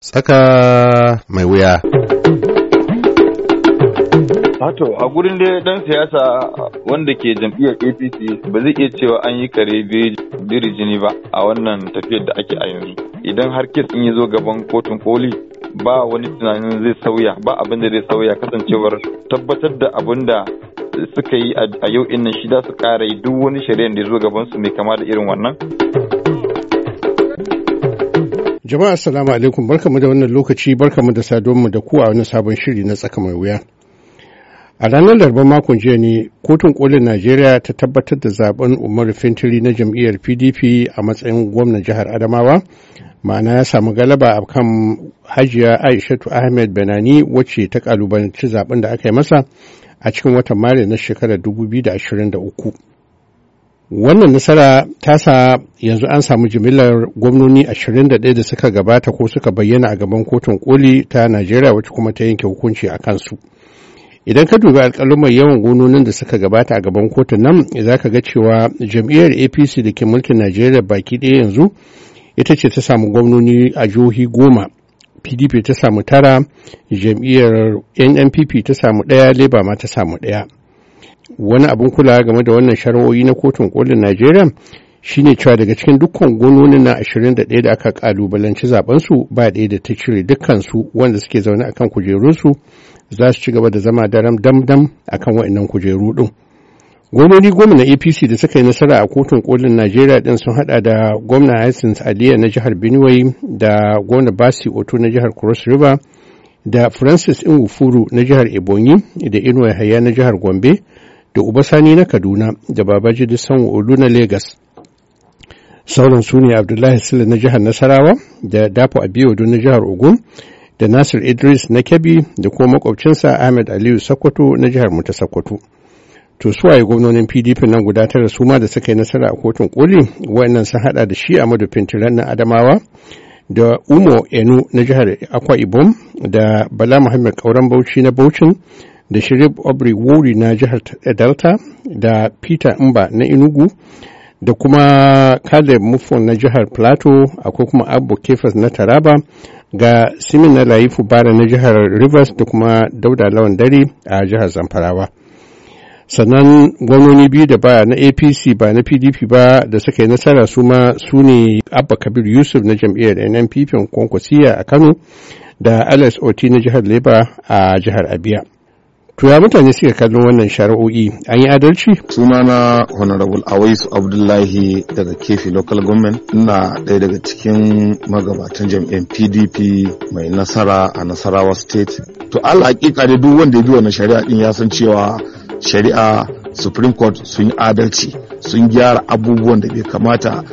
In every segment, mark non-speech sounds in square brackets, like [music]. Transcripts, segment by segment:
Tsaka mai wuya. Wato a gurin dai dan siyasa wanda ke jam'iyyar APC ba zai iya cewa an yi kare biri jini ba a wannan tafiyar da ake a yanzu. Idan har kes in ya zo gaban kotun koli ba wani tunanin zai sauya ba abin da zai sauya kasancewar tabbatar da abin da suka yi a yau innan shi za su kara yi duk wani shari'ar da ya zo gaban su mai kama da irin wannan. Jama'a assalamu alaikum barkamu da wannan lokaci barkamu da saduwanmu da ku a wani sabon shiri na tsaka mai wuya. A ranar Larabar makon jiya ne kotun kolin Najeriya ta tabbatar da zaɓen Umaru Fintiri na jam'iyyar PDP a matsayin gwamnan jihar Adamawa ma'ana ya samu galaba a kan hajiya Aishatu Ahmed Benani wacce ta kalubalanci zaɓen da aka yi masa a cikin watan Maris na shekarar 2023. Wannan nasara ta sa yanzu an samu jimillar gwamnoni 21 da suka gabata ko suka bayyana a gaban kotun koli ta Najeriya wacce kuma ta yanke hukunci a kansu. Idan ka dubi alƙalumar yawan gononin da suka gabata a gaban kotun nan za ka ga cewa jam'iyyar APC da ke mulkin Najeriya baki ɗaya yanzu ita ce ta samu gwamnoni a jihohi goma. PDP ta samu tara, jam'iyyar NNPP ta samu ɗaya, Labour ma ta samu ɗaya. Wani abin kulawa game da wannan shari'o'i na kotun kolin Najeriya shine cewa daga cikin dukkan gononin na 21 da aka kalubalanci zabensu ba ɗaya da ta cire dukkansu wanda suke zaune akan kujerunsu za su ci gaba da zama daram damdam akan waɗannan kujeru ɗin. Gononi goma na APC da suka yi nasara a kotun kolin Najeriya ɗin sun haɗa da gwamna Hassans Aliya na jihar Benue da gwamna Basi Oto na jihar Cross River da Francis Nwufuru na jihar Ebonyi da Inuwa Haya na jihar Gombe da Ubasani na Kaduna da Babajide Sanwo-Olu na Legas. Sauran su ne Abdullahi Sule na jihar Nasarawa da Dapo Abiyodo na jihar Ogun da Nasir Idris na Kebbi da kuma makwabcinsa Ahmed Aliyu Sokoto na jihar Muta Sokoto. To su waye gwamnonin PDP nan guda tara su ma da suka yi nasara a kotun koli wayannan sun hada da shi Amadu Fintiran na Adamawa da Umo Enu na jihar Akwa Ibom da Bala Muhammad Kauran Bauchi na Bauchin da Shirib Obri Wuri na jihar Delta da Peter Mba na Enugu da kuma Caleb Mufon na jihar Plateau akwai kuma Abu Kefas na Taraba ga Simin na Laifu Bara na jihar Rivers da kuma Dauda Lawan Dare a jihar Zamfarawa. sannan gwamnoni biyu da ba na apc ba na pdp ba da suka yi nasara su ma su ne abba kabir yusuf na jam'iyyar nnpp kwankwasiya a kano da alex oti na jihar leba a jihar abia to ya mutane suka kallon wannan shari'o'i? An yi adalci? Sunana honorable awaisu abdullahi daga kefi local government. Ina ɗaya daga cikin magabatan jam'iyyar pdp mai nasara a nasarawa state. To allah hakika dai duk wanda ya bi wannan shari'a din ya san cewa shari'a supreme court sun yi adalci sun gyara abubuwan da bai kamata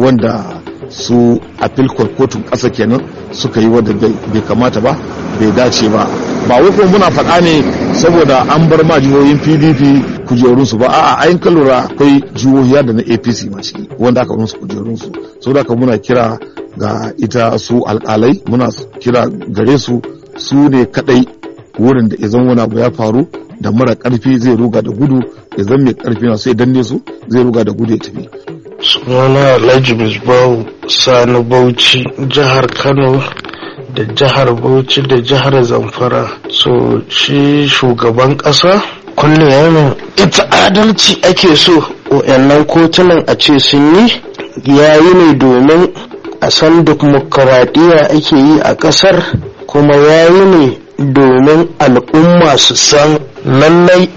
wanda su appeal court kotun ƙasa kenan suka yi wanda bai kamata ba bai dace ba. Ba wai muna faɗa ne saboda an bar ma jihohin pdp kujerunsu ba. A'a ayin ka lura akwai jihohi da na apc ma ciki wanda aka musu kujerunsu. Saboda haka muna kira ga ita su alƙalai muna kira gare su su ne kadai wurin da izan wani abu ya faru da mara ƙarfi zai ruga da gudu ya zan mai ƙarfi na sai danne su zai ruga da gudu ya tafi. Sunana alhaji misbahu sani bauchi jihar kano. Da jihar bauchi da jihar zamfara. So shi shugaban kasa kullum yana ita adalci ake so wayannan kotunan a ce sun yi. Yayi ne domin a san dimokuraɗiyya ake yi a ƙasar kuma yayi ne domin al'umma su san lallai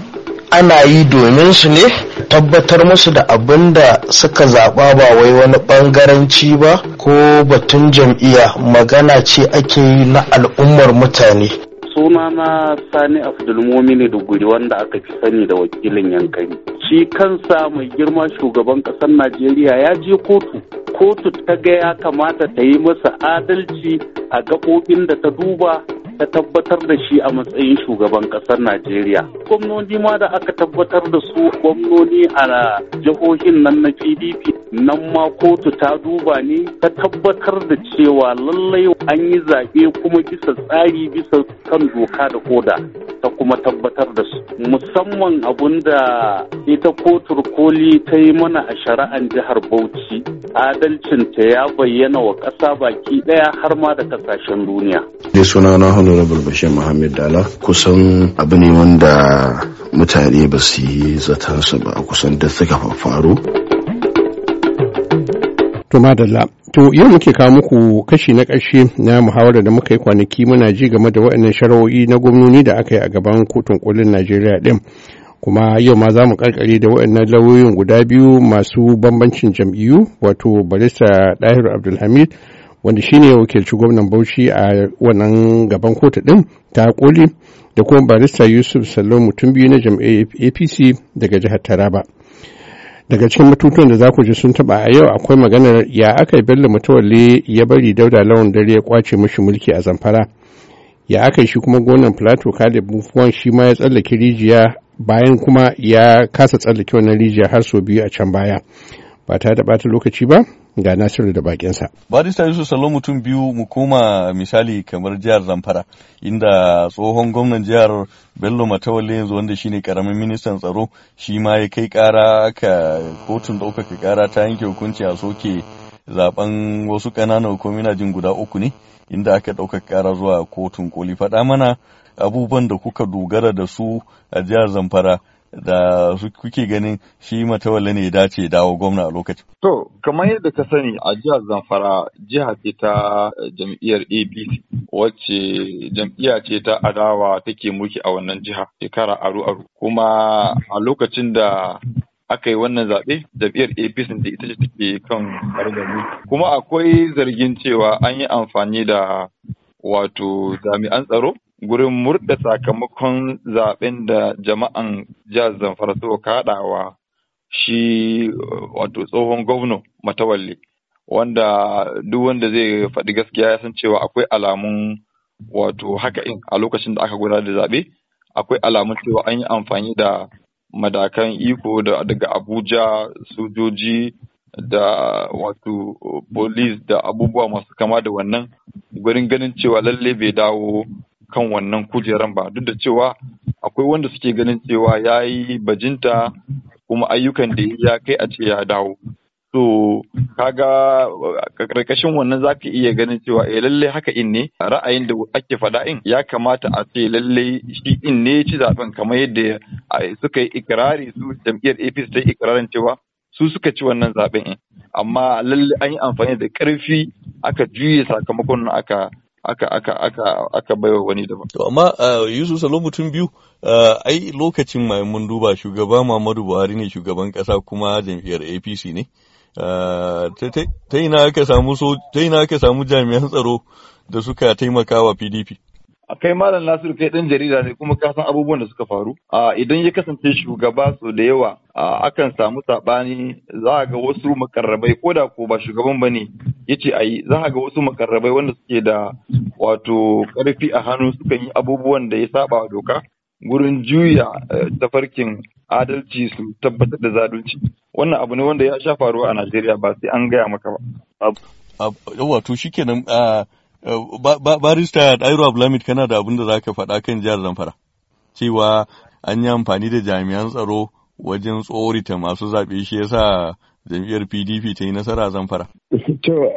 ana yi domin su ne tabbatar musu da abin da suka zaɓa ba wai wani ɓangaranci ba ko batun jam'iyya magana ce ake yi na al'ummar mutane. Sunana sani abdulmomini duguri wanda aka fi sani da wakilin yankari. Shi kansa mai girma shugaban ƙasar najeriya ya je kotu. Kotu ta ga ya kamata ta yi masa adalci a gaɓoɓin da ta duba ta tabbatar da shi a matsayin shugaban ƙasar Najeriya. Gwamnoni ma da aka tabbatar da su gwamnoni a jihohin nan na PDP nan ma kotu ta duba ne ta tabbatar da cewa lallai an yi zaɓe kuma bisa tsari bisa kan doka da koda ta kuma tabbatar da su musamman abun da ita kotur koli ta yi mana a shari'an jihar Bauchi adalcinta ya bayyana wa ƙasa baki ɗaya har ma da ƙasashen duniya. Dai suna na Honorable Bashir Muhammad Dala kusan abu ne wanda mutane ba su yi zatansa ba kusan da suka faru. To madalla, to yau muke kawo muku kashi na ƙarshe na muhawarar da muka yi kwanaki muna ji game da waɗannan shari'o'i na gwamnoni da aka yi a gaban kotun kolin Najeriya ɗin. Kuma yau ma za mu karkare da waɗannan lauyoyin guda biyu masu bambancin jam'iyyu wato barista Dahiru Abdulhamid wanda shine wakilci gwamnan Bauchi a wannan gaban kotu ɗin ta koli da kuma barista Yusuf Sallo mutum biyu na jam'iyyar APC daga jihar Taraba. daga cikin batutuwan da za ku ji sun taba a yau akwai maganar ya aka yi bello mutawalle ya bari dauda lawan dare ya ƙwace mashi mulki a zamfara ya aka yi shi kuma gonan plateau kalib bufuwan shi ma ya tsallake rijiya bayan kuma ya kasa tsallake wannan rijiya har sau biyu a can baya ba ta da bata lokaci ba ga nasiru da bakinsa. barista yusuf salo mutum biyu mu koma misali kamar jihar zamfara inda tsohon gwamnan jihar bello matawalle yanzu wanda shine ƙaramin ministan tsaro shi ma ya kai kara aka kotun ɗaukaka kara ta yanke hukunci a soke zaɓen wasu ƙananan hukumomi jin guda uku ne inda aka ɗaukaka kara zuwa kotun koli faɗa mana abubuwan da kuka dogara da su a jihar zamfara da kuke ganin shi matawalle ne dace dawo gwamna a lokacin. To, kamar yadda ka sani a jihar Zamfara jiha ce ta jam'iyyar APC wacce jam'iyya ce ta adawa take mulki a wannan jiha shekara aru-aru. Kuma a lokacin da aka yi wannan zaɓe jam'iyyar APC da ita ce take kan gargami. Kuma akwai zargin cewa an yi amfani da wato jami'an tsaro gurin murda sakamakon zaɓen da jama'an jihar Zamfara suka kaɗawa shi wato tsohon gwamna matawalle wanda duk wanda zai faɗi gaskiya ya san cewa akwai alamun wato haka in a lokacin da aka gudanar da zaɓe akwai alamun cewa an yi amfani da madakan iko da daga abuja sojoji da wato police da abubuwa masu kama da wannan gurin ganin cewa lalle bai dawo kan wannan kujeran ba. Duk da cewa akwai wanda suke ganin cewa ya yi bajinta kuma ayyukan da ya kai a ce ya dawo. So kaga ƙarƙashin wannan zaka iya ganin cewa eh lalle haka in ne. Ra'ayin da ake faɗa in ya kamata a ce lalle shi in ne ci zaɓen kamar yadda suka yi ikirari su jam'iyyar APC ta yi ikirarin cewa su suka ci wannan zaɓen in amma lalle an yi amfani da ƙarfi aka juye sakamakon aka aka aka aka aka baiwa wani daban. To amma Yusuf Salo mutum biyu ai lokacin mai mun duba shugaba Muhammadu Buhari ne shugaban kasa kuma jam'iyyar APC ne. So ta ina aka samu jami'an tsaro da suka taimaka wa PDP. Kai malam nasiru kai dan jarida ne kuma ka san abubuwan da suka faru. A idan ya kasance shugaba so da yawa akan samu saɓani za ga wasu makarrabai ko da ko ba shugaban ba ne ya ce ayi za ga wasu makarrabai wanda suke da wato ƙarfi a hannu sukan yi abubuwan da ya saba doka gurin juya tafarkin adalci su tabbatar da zalunci. Wannan abu ne wanda ya sha faruwa a Najeriya ba sai an gaya maka ba. Wato shikenan barista Dairu Abdulhamid kana da abin da za ka faɗa kan jihar Zamfara cewa an yi amfani da jami'an tsaro wajen tsorita masu zaɓe shi yasa jam'iyyar PDP ta yi nasara Zamfara. [laughs] To,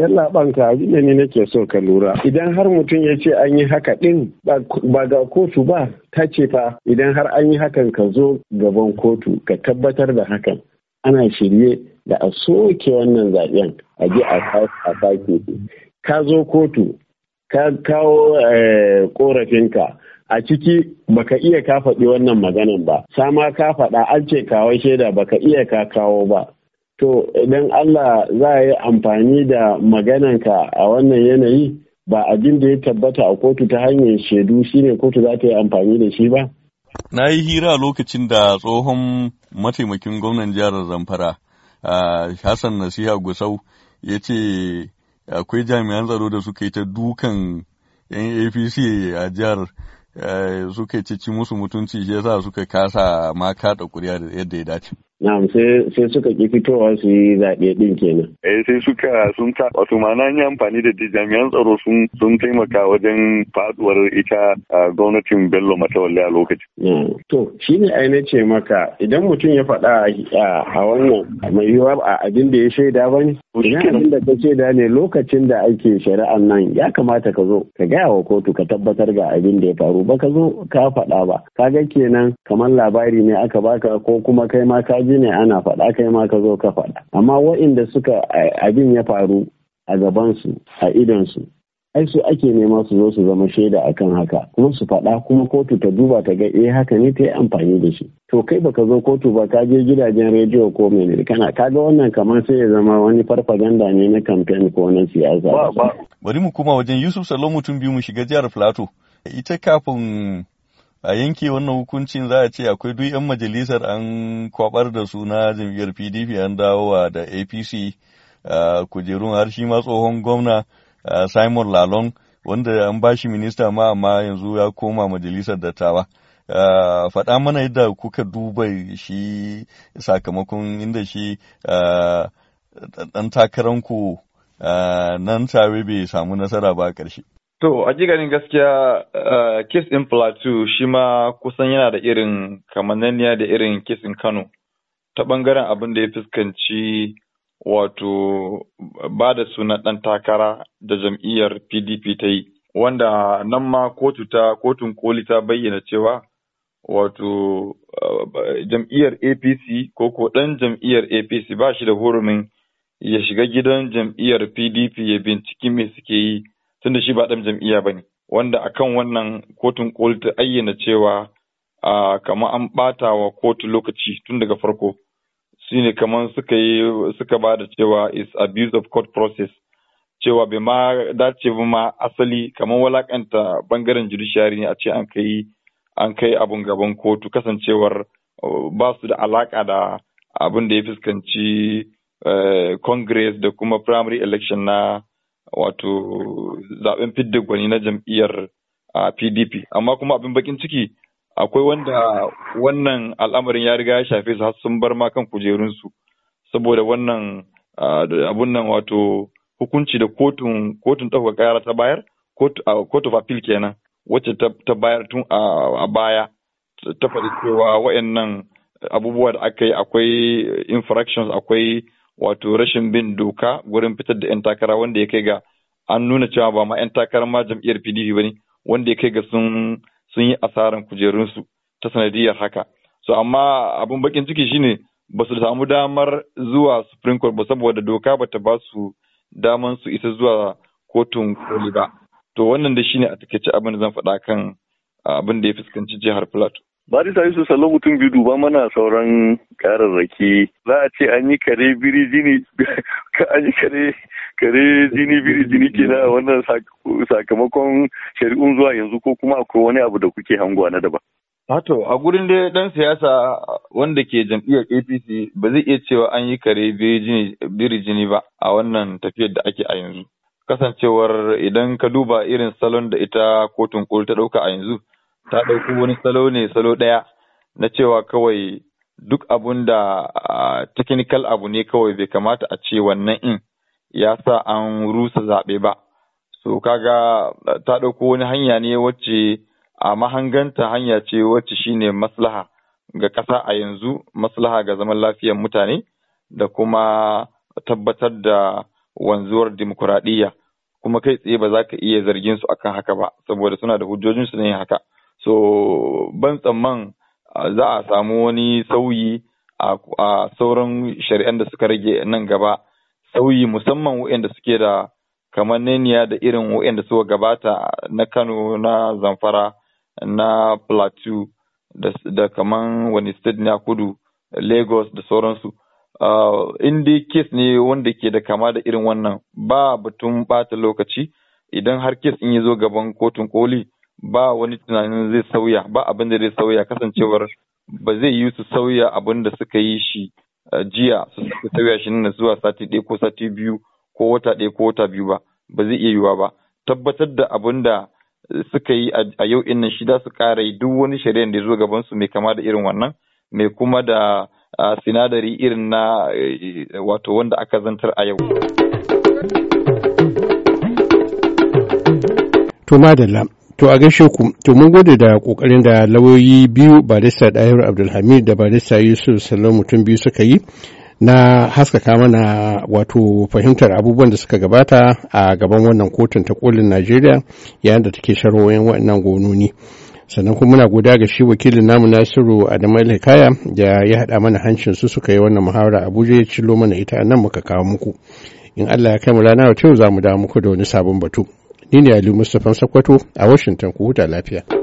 yalla banka abin da ni nake so ka lura. Idan har mutum ya ce an yi haka ɗin ba ga kotu ba, ta ce fa idan har an yi hakan ka zo gaban kotu ka tabbatar da hakan. Ana shirye da a soke wannan zaɓen a je a sake ka zo kotu ka kawo korafinka a ciki baka iya ka faɗi wannan maganan ba. Sama ka faɗa an ce kawo shaida baka iya ka kawo ba. To idan Allah za a yi amfani da magananka a wannan yanayi ba abin da ya tabbata a kotu ta hanyar shaidu shine kotu za ta yi amfani da shi ba? Na yi hira lokacin da tsohon mataimakin gwamnan jihar zamfara hassan nasiha gusau ya ce akwai jami'an tsaro da suka yi ta dukan yan apc a jihar suka cici musu mutunci shi yasa suka kasa ma kaɗa kuri'a da yadda ya dace. Na'am sai suka ki fitowa su yi zaɓe ɗin kenan. Eh sai suka sun ta wato ma'ana yi amfani da jami'an tsaro sun sun taimaka wajen faduwar ita gwamnatin Bello Matawalle a lokaci. To shi ne ai ce maka idan mutum ya faɗa a wannan mai yiwuwa a abin da ya shaida ba ne. Idan abin da ka shaida ne lokacin da ake shari'an nan ya kamata ka zo ka gaya wa kotu ka tabbatar ga abin da ya faru ba ka zo ka faɗa ba. Ka ga kenan kamar labari ne aka baka ko kuma kai ma ka ji ne ana faɗa kai ma ka zo ka faɗa. Amma waɗanda suka abin ya faru a gabansu a idonsu ai su ake nema su zo su zama shaida akan haka kuma su faɗa kuma kotu ta duba ta ga eh haka ne ta yi amfani da shi. To kai baka zo kotu ba ka je gidajen rediyo ko mene kana kaga wannan kamar sai ya zama wani farfaganda ne na kamfen ko na siyasa. Bari mu kuma wajen Yusuf Salo mutum biyu mu shiga jihar Plateau. Ita kafin a yanke wannan hukuncin za a ce akwai duk 'yan majalisar an kwabar da su na jam'iyyar pdp an dawowa da apc kujerun har shi ma tsohon gwamna simon lalong wanda an ba shi minista ma amma yanzu ya koma majalisar dattawa. Faɗa mana yadda kuka duba shi sakamakon inda shi ɗan takaranku nan tare bai samu nasara ba ƙarshe. To, a ganin gaskiya kes ɗin Plateau shi ma kusan yana da irin kamananiya da irin kes ɗin Kano ta ɓangaren abin da ya fuskanci wato ba da suna ɗan takara da jam'iyyar PDP ta yi, wanda nan ma kotu ta kotun koli ta bayyana cewa wato jam'iyyar APC ko ko ɗan jam'iyyar APC ba shi da hurumin ya shiga gidan jam'iyyar PDP ya binciki me suke yi. Tunda shi ba ɗan jam'iyya ba ne. Wanda akan wannan kotun koli ta ayyana cewa a kamar an ɓata wa kotu lokaci tun daga farko. Shi ne kamar suka yi suka ba da cewa is abuse of court process. Cewa bai ma dace ba ma asali kamar walakanta ɓangaren judiciary ne a ce an kai an kai abun gaban kotu. Kasancewar ba su da alaka da abin da ya fuskanci congress da kuma primary election na wato zaɓen fidda gwani na jam'iyyar PDP. Amma kuma abin bakin ciki akwai wanda wannan al'amarin ya riga ya shafe su har sun bar ma kan kujerunsu saboda wannan abun nan wato hukunci da kotun kotun ɗaukaka ƙara ta bayar court of appeal kenan wacce ta bayar tun a baya ta faɗi cewa wayannan abubuwa da aka yi akwai infractions akwai wato rashin bin doka wurin fitar da 'yan takara wanda ya kai ga an nuna cewa ba ma 'yan takarar ma jam'iyyar PDP ba ne wanda ya kai ga sun sun yi asaran kujerunsu ta sanadiyar haka. So amma abin bakin ciki shine ba su samu damar zuwa Supreme Court ba saboda doka ba ta ba su daman su isa zuwa kotun koli ba. To wannan da shine a taƙaice abin da zan faɗa kan abin da ya fuskanci jihar Plateau. Barisa Yusuf Salo mutum biyu duba mana sauran kararraki za a ce an yi kare biri [laughs] an yi kare kare jini biri ke na wannan sakamakon shari'un zuwa yanzu ko kuma akwai wani abu da kuke hangowa na daban. Hato a gurin dai dan siyasa wanda ke jam'iyyar APC ba zai iya cewa an yi kare biri jini ba a wannan tafiyar da ake a yanzu. Kasancewar idan ka duba irin salon da ita kotun koli ta ɗauka a yanzu ta ɗauko wani salo ne salo ɗaya na cewa kawai duk abun da technical abu ne kawai bai kamata a ce wannan in ya sa an rusa zaɓe ba. So kaga ta ɗauko wani hanya ne wacce a mahanganta hanya ce wacce shine maslaha ga ƙasa a yanzu, maslaha ga zaman lafiyar mutane da kuma tabbatar da wanzuwar dimokuraɗiyya. Kuma kai tsaye ba za ka iya zargin su akan haka ba, saboda suna da hujjojinsu na yin haka. So ban tsamman za a samu wani sauyi a sauran shari'an da suka rage nan gaba sauyi musamman waɗanda suke da kamanneniya da irin waɗanda suka gabata na Kano na Zamfara na Plateau da, kaman wani state na kudu Lagos da sauransu. In dai kes ne wanda ke da kama da irin wannan ba batun ɓata lokaci idan har kes in ya zo gaban kotun koli ba wani tunanin zai sauya ba abin da zai sauya. Kasancewar ba zai yi su sauya abin da suka yi shi uh, jiya su sauya shi nan zuwa sati ɗaya ko sati biyu ko wata ɗaya ko wata biyu ba. Ba zai iya yiwuwa ba. Tabbatar da abin da suka yi a yau innan shi za su ƙara yi duk wani shari'ar da ya zo gaban su mai kama da irin wannan mai kuma da sinadari irin na wato wanda aka zantar a yau. To madalla, to a gaishe ku, to mun gode da ƙoƙarin da lauyoyi biyu barista Dahir Abdulhamid da barista Yusuf Salon mutum biyu suka yi na haskaka mana wato fahimtar abubuwan da suka gabata a gaban wannan kotun ta kolin Najeriya yayin da take sharhohin waɗannan gononi. sannan kuma muna goda ga shi wakilin namu nasiru adamu kaya da ya haɗa mana hancin su suka yi wannan muhawara abuja ya cilo mana ita nan muka kawo muku in allah ya kai mu rana yau za mu dawo muku da wani sabon batu ni ne ali mustapha sakwato a washington ku huta lafiya.